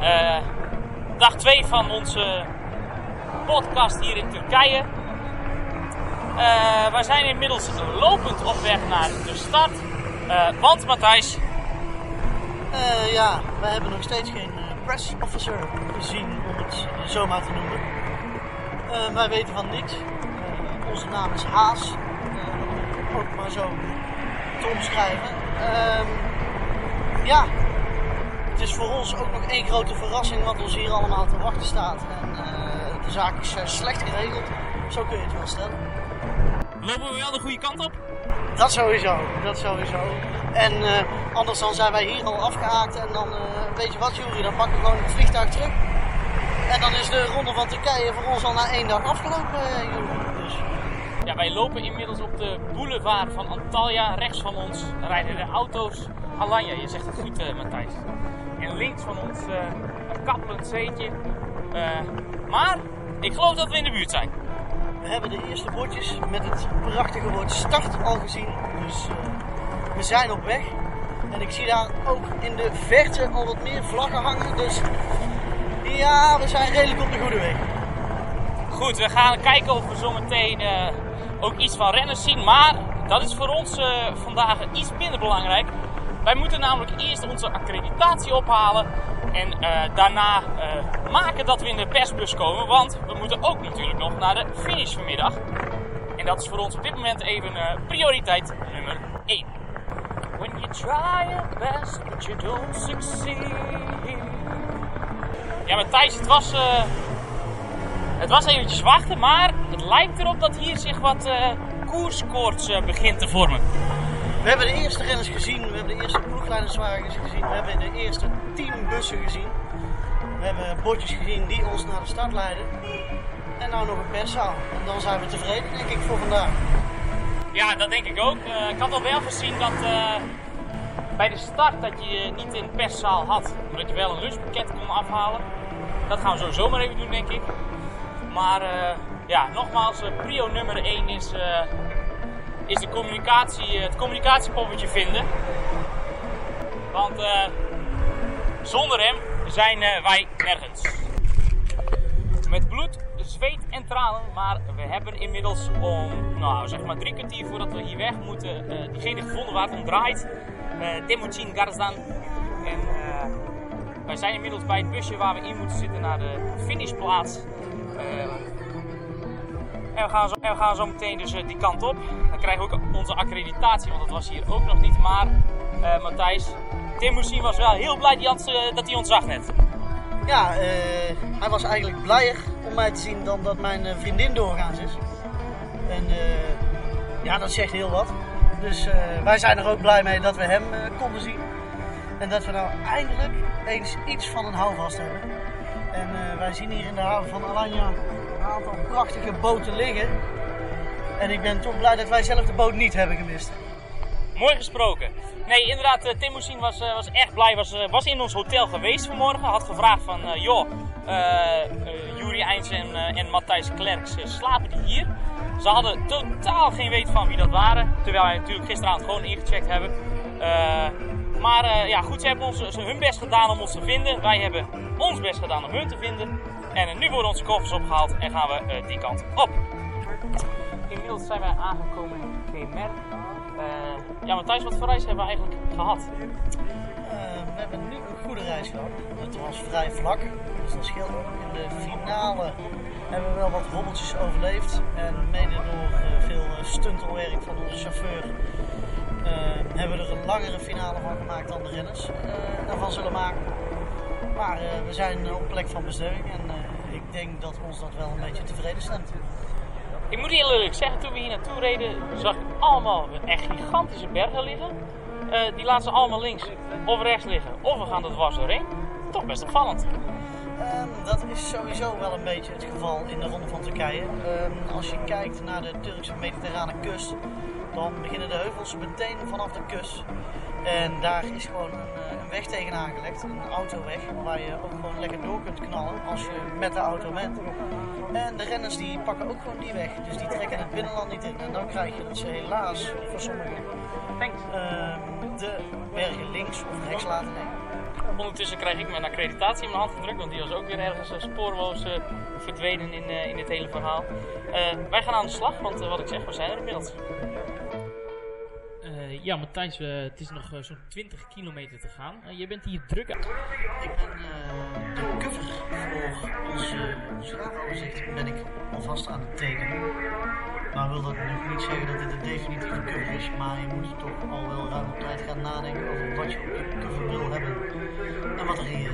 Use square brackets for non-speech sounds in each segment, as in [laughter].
Eh, dag 2 van onze podcast hier in Turkije. Eh we zijn inmiddels lopend op weg naar de stad. Eh, want Matthijs, ja, wij hebben nog steeds geen press officer gezien, om het zo maar te noemen. Wij weten van niks. Onze naam is Haas. Ook maar zo te omschrijven. Ehm, ja, het is voor ons ook nog één grote verrassing wat ons hier allemaal te wachten staat. En eh, de zaak is eh, slecht geregeld, zo kun je het wel stellen. lopen we wel de goede kant op? Dat sowieso, dat sowieso. En eh, anders dan zijn wij hier al afgehaakt en dan, weet je wat Jury, dan pakken we gewoon het vliegtuig terug. En dan is de ronde van Turkije voor ons al na één dag afgelopen. Dus Ja, wij lopen inmiddels op de boulevard van Antalya. Rechts van ons rijden de auto's. Alanya, je zegt het goed, eh, Matthijs. En links van ons eh, een kappelend zeetje. Eh, maar ik geloof dat we in de buurt zijn. we hebben de eerste bordjes met het prachtige woord start al gezien. Dus eh, we zijn op weg. En ik zie daar ook in de verte al wat meer vlaggen hangen. Dus ja, we zijn redelijk op de goede weg. Goed, we gaan kijken of we zometeen ook iets van renners zien. Maar dat is voor ons vandaag iets minder belangrijk. Wij moeten namelijk eerst onze accreditatie ophalen. En eh, daarna eh, maken dat we in de persbus komen. Want we moeten ook natuurlijk nog naar de finish vanmiddag. En dat is voor ons op dit moment even eh, prioriteit nummer 1. When you try your best, but you don't succeed. Ja, maar Thijs, het was... het was eventjes wachten, maar het lijkt erop dat hier zich wat koerskoorts begint te vormen. We hebben de eerste renners gezien, we hebben de eerste ploegleiderswagens gezien, we hebben de eerste teambussen gezien. We hebben bordjes gezien die ons naar de start leiden. En nou nog een perszaal. En dan zijn we tevreden, denk ik, voor vandaag. Ja, dat denk ik ook. Eh, ik had al wel gezien dat eh, bij de start dat je niet in perszaal had. Maar dat je wel een lunchpakket kon afhalen. Dat gaan we sowieso maar even doen, denk ik. Maar eh, ja, nogmaals, prio nummer 1 is, is de communicatie, het communicatiepoppetje vinden. Want eh, zonder hem zijn eh, wij nergens. Met bloed, zweet en tranen, maar we hebben inmiddels om, nou zeg maar drie kwartier voordat we hier weg moeten, eh, diegene gevonden waar het om draait. Eh Garzan. En eh, wij zijn inmiddels bij het busje waar we in moeten zitten naar de finishplaats. Eh, en we, gaan zo, en we gaan zo meteen dus eh, die kant op. Dan krijgen we ook onze accreditatie, want dat was hier ook nog niet. Maar eh Matthijs, Temujin was wel heel blij eh, dat hij ons zag net. Ja, eh, hij was eigenlijk blijer om mij te zien dan dat mijn vriendin doorgaans is. En ja, dat zegt heel wat. Dus wij zijn er ook blij mee dat we hem konden zien. En dat we nou eindelijk eens iets van een houvast hebben. En wij zien hier in de haven van Alanya een aantal prachtige boten liggen. En ik ben toch blij dat wij zelf de boot niet hebben gemist. Mooi gesproken. Nee, inderdaad, uh, Timotien was, eh, was echt blij. Was, eh, was in ons hotel geweest vanmorgen. Had gevraagd van, eh, joh, eh eh, Juri Eins en, eh, Matthijs Klerks, eh, slapen die hier? Ze hadden totaal geen weet van wie dat waren. Terwijl wij natuurlijk gisteravond gewoon ingecheckt hebben. Eh, maar eh, ja, goed, ze hebben ons, ze hun best gedaan om ons te vinden. Wij hebben ons best gedaan om hun te vinden. En eh, nu worden onze koffers opgehaald en gaan we eh, die kant op. Inmiddels zijn wij aangekomen in Kemer. Eh, ja, Matthijs, wat voor reis hebben we eigenlijk gehad? Eh, we hebben nu een goede reis gehad. Het was vrij vlak, dus dat scheelt ook. In de finale hebben we wel wat hobbeltjes overleefd. En mede door eh, veel stuntelwerk van onze chauffeur hebben we er een langere finale van gemaakt dan de renners ervan zullen maken. Maar we zijn op plek van bestemming en ik denk dat ons dat wel een beetje tevreden stemt. Ik moet eerlijk zeggen, toen we hier naartoe reden, zag ik allemaal echt gigantische bergen liggen. Eh, die laten ze allemaal links of rechts liggen. Of we gaan er dwars doorheen. Toch best opvallend. Ehm, dat is sowieso wel een beetje het geval in de Ronde van Turkije. Ehm, als je kijkt naar de Turkse mediterrane kust, dan beginnen de heuvels meteen vanaf de kust. En daar is gewoon een, eh, weg tegen aangelegd, een autoweg, waar je ook gewoon lekker door kunt knallen als je met de auto bent. En de renners die pakken ook gewoon die weg, dus die trekken het binnenland niet in. En dan krijg je dat ze helaas voor sommigen ehm, de bergen links of rechts laten liggen. Ondertussen krijg ik mijn accreditatie in mijn hand gedrukt, want die was ook weer ergens uh, spoorloos uh, verdwenen in, uh, in dit hele verhaal. wij gaan aan de slag, want wat ik zeg, we zijn er inmiddels. Ja, Matthijs, het is nog zo'n 20 kilometer te gaan. je bent hier druk aan. Ik ben de cover voor onze straafoverzicht ben ik alvast aan het tekenen. Nou wil dat nog niet zeggen dat dit de definitieve cover is, maar je moet toch al wel ruim op tijd gaan nadenken over wat je op je cover wil hebben en wat er in je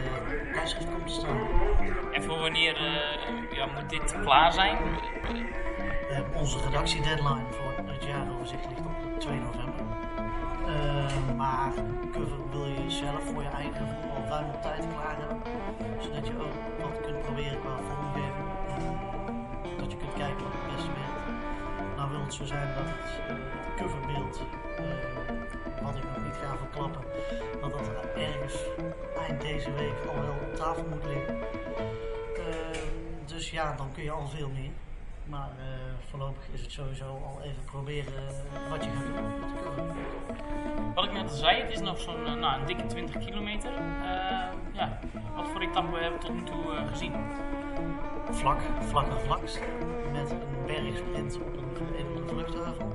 tijdschrift komt te staan. En voor wanneer uh, ja, moet dit klaar zijn? Uh, onze redactiedeadline voor het jaaroverzicht ligt op 2 november. Maar cover wil je zelf voor je eigen gevoel op tijd klaar hebben, zodat je ook wat kunt proberen qua vormgeving. dat je kunt kijken wat het beste werkt. Nou wil het zo zijn dat het coverbeeld wat ik nog niet ga verklappen, dat dat ergens eind deze week al wel op tafel moet liggen. Uh, dus ja, dan kun je al veel meer. Maar uh, voorlopig is het sowieso al even proberen wat je gaat doen. Wat ik net al zei, het is nog zo'n uh, nou, een dikke 20 kilometer. ja, wat voor etappe hebben we tot nu toe gezien? Vlak, vlak en vlakst. Met een bergsprint op een veredelde vluchtheuvel.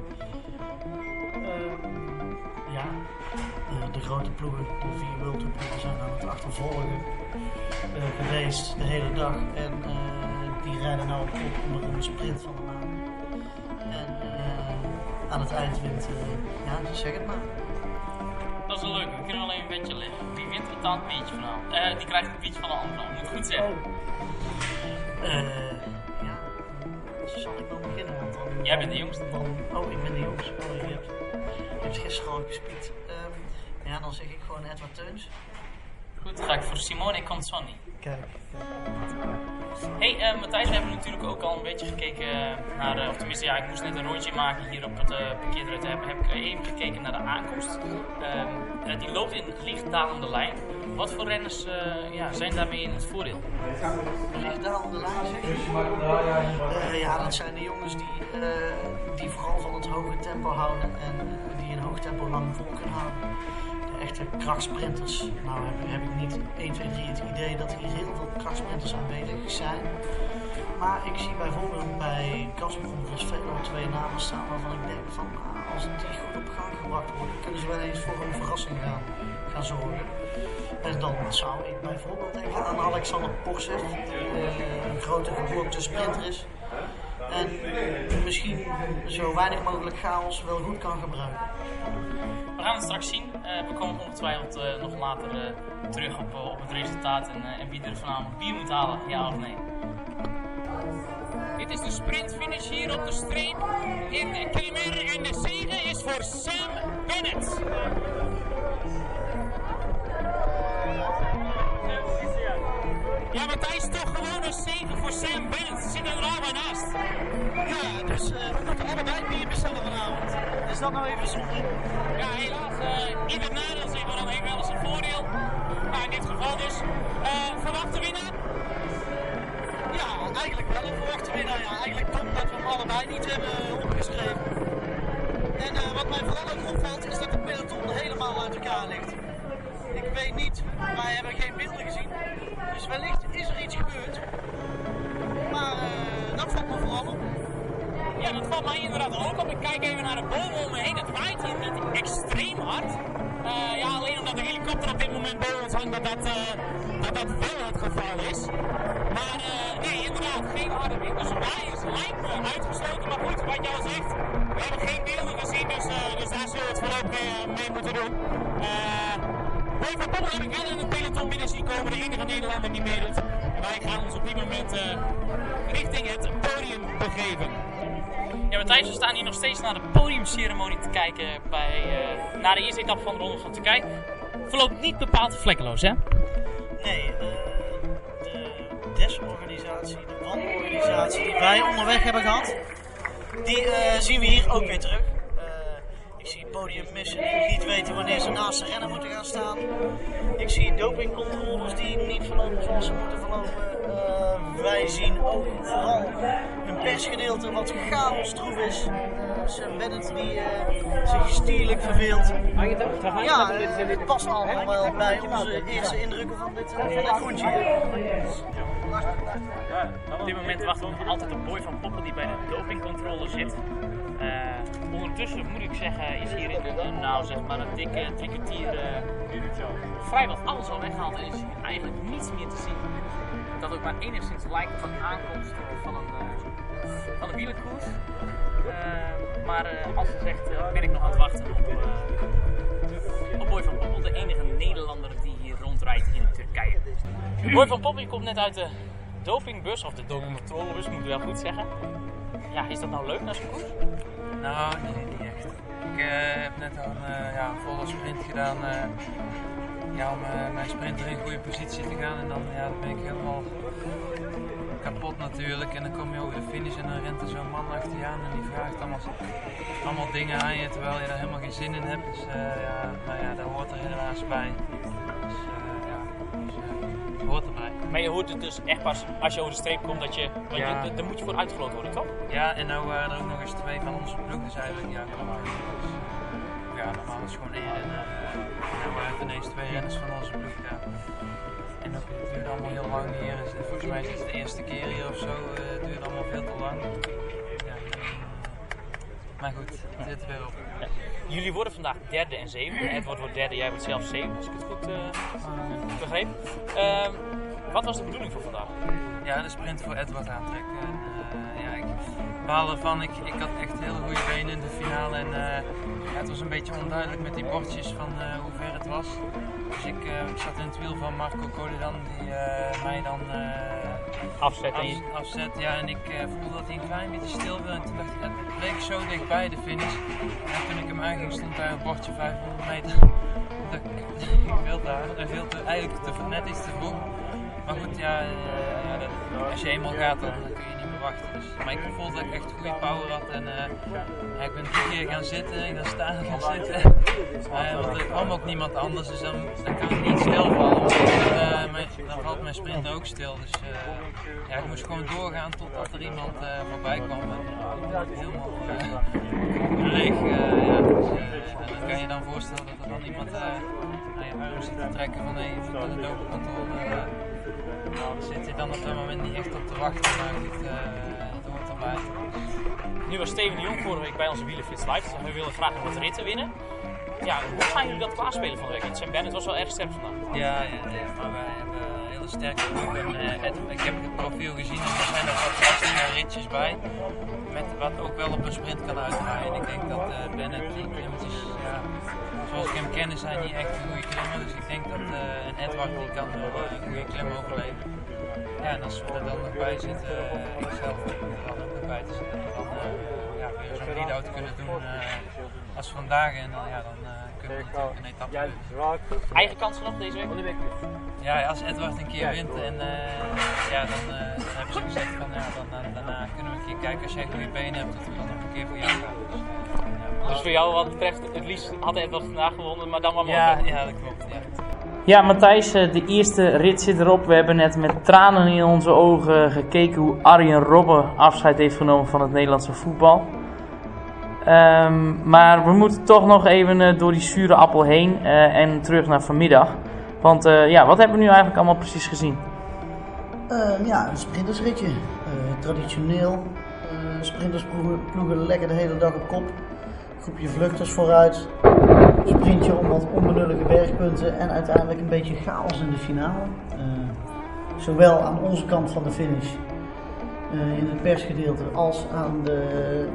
ja, de, de, grote ploegen, de vier World zijn aan het achtervolgen geweest de hele dag. En die rijden nou op onder een sprint van de maan. En uh, aan het eind wint, ja, zeg het maar. Dat is een leuk, we kunnen wel even een beetje leggen. Wie wint betaalt een beetje vanavond? die krijgt een beetje van de ander, moet ik goed zeggen. Oh. ja, zal ik dan beginnen? Want dan, Jij bent de jongste. Dan, oh, ik ben de jongste. Oh, je hebt, je hebt gisteren al gespiekt. Um, ja, dan zeg ik gewoon Edward Teuns. Goed, dan ga ik voor Simone Consonni. Kijk. Hey uh, Matthijs, we hebben natuurlijk ook al een beetje gekeken naar, uh, of tenminste ja, ik moest net een rondje maken hier op het uh, parkeerterrein. Heb, heb ik even gekeken naar de aankomst. Uh, die loopt in lichtdalende lijn. Wat voor renners ja, zijn daarmee in het voordeel? Lichtdalende lijn zeg je? ja, dat zijn de jongens die, die vooral van het hoge tempo houden en die een hoog tempo lang vol kunnen houden krachtsprinters. Nou heb, ik niet 1, 2, 3 het idee dat hier heel veel krachtsprinters aanwezig zijn. Maar ik zie bijvoorbeeld bij Gazprom Velo twee namen staan waarvan ik denk van nou, als die goed op gang gebracht worden, kunnen ze wel eens voor een verrassing gaan, gaan zorgen. En dan zou ik bijvoorbeeld denken aan Alexander Porsev, die uh, een grote geblokte sprinter is. En misschien zo weinig mogelijk chaos wel goed kan gebruiken. We gaan het straks zien. Uh, we komen ongetwijfeld uh, nog later uh, terug op, op het resultaat en, en, wie er vanavond bier moet halen, ja of nee. Dit is de sprintfinish hier op de streep in Kemer en de zege is voor Sam Bennett. Ja, Matthijs, toch gewoon een zegen voor Sam Bennett. Zit er al bij naast. Ja, dus we moeten allebei bier bestellen vanavond. Is dat nou even zonde? Ja, helaas. Uh, ieder nadeel zeg maar dan heeft wel eens een voordeel. Maar in dit geval dus. Uh, verwachte winnaar? Ja, eigenlijk wel een verwachte winnaar. Ja, eigenlijk komt dat we hem allebei niet hebben opgeschreven. En uh, wat mij vooral ook opvalt is dat de peloton helemaal uit elkaar ligt. Ik weet niet, wij hebben geen beelden gezien. Dus wellicht is er iets gebeurd. Maar dat valt me Ja, dat valt mij inderdaad ook op. Ik kijk even naar de bomen om me heen. Het waait hier niet extreem hard. Uh, ja, alleen omdat de helikopter op dit moment boven ons hangt, dat dat, uh, dat, dat wel het geval is. Maar uh, nee, inderdaad, geen harde wind. Dus waaiers lijkt me uitgesloten. Maar goed, wat al zegt, we hebben geen beelden gezien, dus, dus daar zullen we het voorlopig mee moeten doen. Pommel heb ik wel in het peloton binnen zien komen, de enige Nederlander die meedoet. En wij gaan ons op dit moment richting het podium begeven. Matthijs, we staan hier nog steeds naar de podiumceremonie te kijken bij, uh, na de eerste etappe van de Ronde van Turkije. Verloopt niet bepaald vlekkeloos, hè? Nee, uh, de desorganisatie, de wanorganisatie die wij onderweg hebben gehad, die uh, zien we hier ook weer terug. ik zie podium missen die niet weten wanneer ze naast de rennen moeten gaan staan. Ik zie dopingcontroles die niet verlopen zoals ze moeten verlopen wij zien ook vooral een persgedeelte wat chaos troef is. Sam Bennett die uh, zich stierlijk verveelt. Ja, het past allemaal wel bij onze eerste indrukken van dit, van dit groentje. Op dit moment wachten we altijd op Boy van Poppen die bij de dopingcontrole zit. Uh, ondertussen moet ik zeggen, is hier in de, nou zeg maar een dikke drie kwartier uh, vrijwel alles al weggehaald en is eigenlijk niets meer te zien dat ook maar enigszins lijkt op een aankomst van een, uh, wielerkoers. Uh, maar uh, als ze zegt, ben ik nog aan het wachten op, op Boy van Poppel, de enige Nederlander die hier rondrijdt in Turkije. Boy van Poppel komt net uit de dopingbus, of de dopingcontrolebus moet ik wel goed zeggen. Ja, is dat nou leuk naar zo'n koers? Nou, nee, niet echt. Ik heb net een ja, volle sprint gedaan ja, om uh, mijn sprinter in goede positie te gaan. En dan, ja, dan ben ik helemaal kapot natuurlijk. En dan kom je over de finish en dan rent er zo'n man achter je aan en die vraagt allemaal, allemaal dingen aan je terwijl je daar helemaal geen zin in hebt. Dus uh, ja, maar ja, daar hoort er helaas bij. Dus uh, ja, dus, uh, hoort erbij. Maar je hoort het dus echt pas als je over de streep komt dat je, want ja. je daar moet je voor uitgevloten worden, toch? Ja, en nou er ook nog eens twee van onze ploeg, dus eigenlijk ja, kom het gewoon één en we hebben ineens twee renners van onze ploeg. En dat duurt allemaal heel lang hier. Dus volgens mij is het de eerste keer hier of zo. Uh, het duurt allemaal veel te lang. Ja, maar goed, het zit weer op. Ja. Jullie worden vandaag derde en zevende. Edward wordt derde, jij wordt zelf zeven, als ik het goed uh, begreep. Ehm, wat was de bedoeling voor vandaag? Ja, de sprint voor Edward aantrekken. Ja, ik. Ik, had echt hele goede benen in de finale. En ja, het was een beetje onduidelijk met die bordjes van uh, hoe ver het was. Dus ik, ik, zat in het wiel van Marco Colidan die mij dan afzet. Af, afzet. Ja, en ik voelde dat hij een klein beetje stil wil. En toen dacht ik, het bleek zo dichtbij de finish. En toen ik hem aanging stond daar een bordje 500 meter. [laughs] [laughs] ik, ik wil daar, veel te, eigenlijk te, net iets te vroeg. Maar goed, ja, ja dat, als je eenmaal gaat, dan kun je niet maar ik voelde dat ik echt goede power had. En ja, ik ben drie keer gaan zitten, gaan staan, gaan zitten. Uh, [laughs] want er kwam ook niemand anders, dus dan, dan kan ik niet stilvallen. Uh, dan valt mijn sprint ook stil. Dus ja, ik moest gewoon doorgaan totdat er iemand voorbij kwam. En, [laughs] helemaal leeg. ja, dus, dan kan je dan voorstellen dat er dan iemand naar je arm zit te trekken van hey, je moet naar de dopenkantoor zit je dan op dat moment niet echt op te wachten, maar goed, uh, het hoort erbij. Nu was Steven de Jong vorige week bij onze Wielenflits Live, dus we willen graag wat ritten winnen. Ja, hoe gaan jullie dat klaarspelen van de week? Sam Bennett was wel erg sterk vandaag. Ja, ja, ja, maar wij sterke ploeg. En, het, ik heb het profiel gezien en er zijn er wat lastige ritjes bij. Met wat ook wel op een sprint kan uitdraaien. Ik denk dat uh, Bennett die klimmetjes, ja, zoals ik hem ken, zijn niet echt goede klimmer. Dus ik denk dat een Edward die kan wel een goede klim overleven. Ja, en als we er dan nog bij zitten, uh, ik zelf er dan ook nog bij te zitten, dan ja, weer zo'n lead-out kunnen doen als vandaag. En dan, ja, dan etappe Eigen kansen nog deze week? Ja, als Edward een keer wint en ja, dan, dan hebben ze gezegd van ja, dan, dan, daarna kunnen we een keer kijken als jij goede benen hebt, dat we dan nog een keer voor jou gaan. Dus, dus voor jou wat betreft, het liefst had Edward vandaag gewonnen, maar dan maar ja, ja, dat klopt. Ja. Ja, Matthijs, de eerste rit zit erop. We hebben net met tranen in onze ogen gekeken hoe Arjen Robben afscheid heeft genomen van het Nederlandse voetbal. Um, maar we moeten toch nog even uh, door die zure appel heen uh, en terug naar vanmiddag. Want uh, ja, wat hebben we nu eigenlijk allemaal precies gezien? ja, een sprintersritje. traditioneel. sprinters ploegen lekker de hele dag op kop groepje vluchters vooruit. Sprintje om wat onbenullige bergpunten en uiteindelijk een beetje chaos in de finale. Zowel aan onze kant van de finish, uh, in het persgedeelte, als aan de,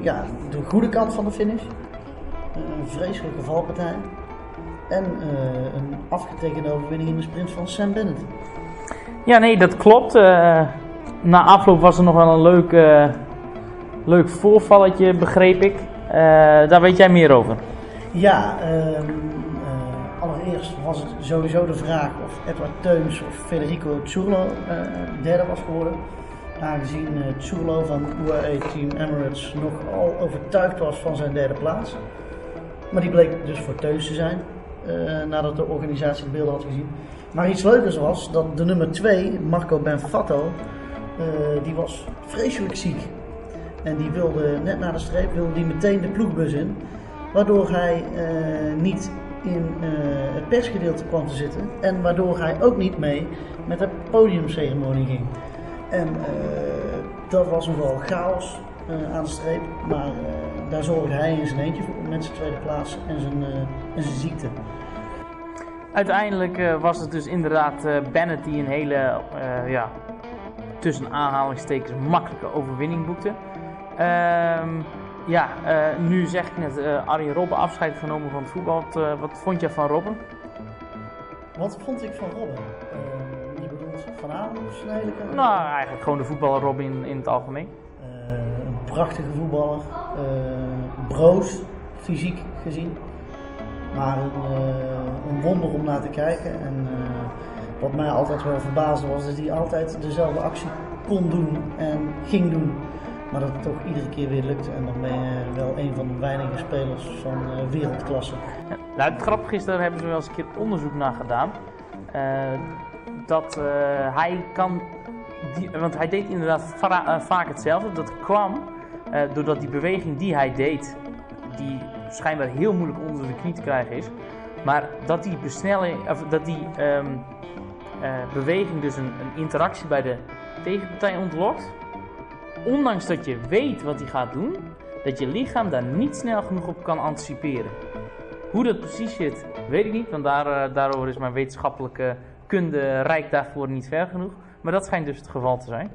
ja, de goede kant van de finish. Uh, een vreselijke valpartij. En een afgetekende overwinning in de sprint van Sam Bennett. Ja, nee, dat klopt. na afloop was er nog wel een leuke leuk voorvalletje, begreep ik. Eh, daar weet jij meer over. Ja, ehm, eh, allereerst was het sowieso de vraag of Edward Teuns of Federico Zurlo eh, derde was geworden. Aangezien uh, Zurlo van UAE Team Emirates nogal overtuigd was van zijn derde plaats. Maar die bleek dus voor Teuns te zijn, nadat de organisatie de beelden had gezien. Maar iets leukers was dat de nummer 2, Marco Benfatto, die was vreselijk ziek. En die wilde net na de streep wilde die meteen de ploegbus in. Waardoor hij niet in het persgedeelte kwam te zitten. En waardoor hij ook niet mee met de podiumceremonie ging. En uh, dat was nogal chaos aan de streep. Maar daar zorgde hij in zijn eentje voor met zijn tweede plaats en zijn, en zijn ziekte. Uiteindelijk was het dus inderdaad Bennett die een hele, ja, tussen aanhalingstekens, makkelijke overwinning boekte. Ehm, ja, uh, nu zeg ik net, uh, Arjen Robben afscheid genomen van het voetbal. Wat, uh, wat vond je van Robben? Wat vond ik van Robben? Zijn Nou, eigenlijk gewoon de voetballer Robben in, het algemeen. een prachtige voetballer. broos, fysiek gezien. Maar een, een, wonder om naar te kijken. En wat mij altijd wel verbaasde was dat hij altijd dezelfde actie kon doen en ging doen. Maar dat het toch iedere keer weer lukt. En dan ben je wel een van de weinige spelers van wereldklasse. Ja, nou, het grappige is, daar hebben ze wel eens een keer onderzoek naar gedaan. Dat uh, hij kan. Want hij deed inderdaad vaak hetzelfde. Dat kwam doordat die beweging die hij deed, die schijnbaar heel moeilijk onder de knie te krijgen is. Maar dat die besnelling, of dat die um, beweging dus een, een interactie bij de tegenpartij ontlokt ondanks dat je weet wat hij gaat doen, dat je lichaam daar niet snel genoeg op kan anticiperen. Hoe dat precies zit, weet ik niet, want daar, daarover is mijn wetenschappelijke kunde rijk daarvoor niet ver genoeg. Maar dat schijnt dus het geval te zijn.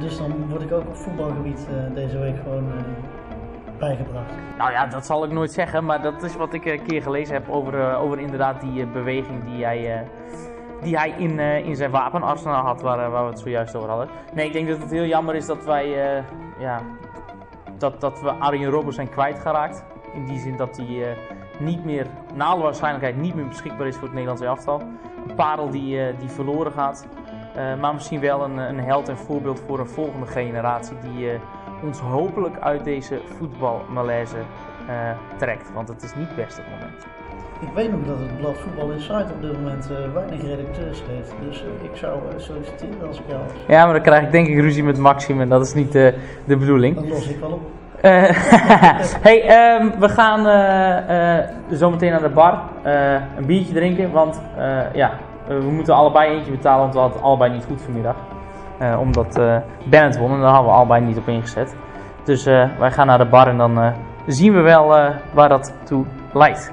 Dus dan word ik ook op voetbalgebied uh, deze week gewoon uh, bijgebracht. Nou ja, dat zal ik nooit zeggen, maar dat is wat ik een keer gelezen heb over, over inderdaad die beweging die jij die hij in, in zijn wapenarsenaal had, waar, waar, we het zojuist over hadden. Nee, ik denk dat het heel jammer is dat wij, ja, dat, dat we Arjen Robben zijn kwijtgeraakt. In die zin dat hij niet meer, naar alle waarschijnlijkheid, niet meer beschikbaar is voor het Nederlandse elftal. Een parel die, die verloren gaat. maar misschien wel een, een held en voorbeeld voor een volgende generatie die ons hopelijk uit deze voetbalmalaise trekt. Want het is niet best op het moment. Ik weet nog dat het blad Voetbal Insight op dit moment uh, weinig redacteurs heeft. Dus uh, ik zou uh, solliciteren als ik jou was. Ja, maar dan krijg ik denk ik ruzie met Maxim en dat is niet de bedoeling. Dat los ik wel op. [laughs] hey, um, we gaan zo meteen naar de bar een biertje drinken. Want ja, we moeten allebei eentje betalen, want we hadden allebei niet goed vanmiddag. omdat Bennett won en daar hadden we allebei niet op ingezet. Dus wij gaan naar de bar en dan zien we wel waar dat toe leidt.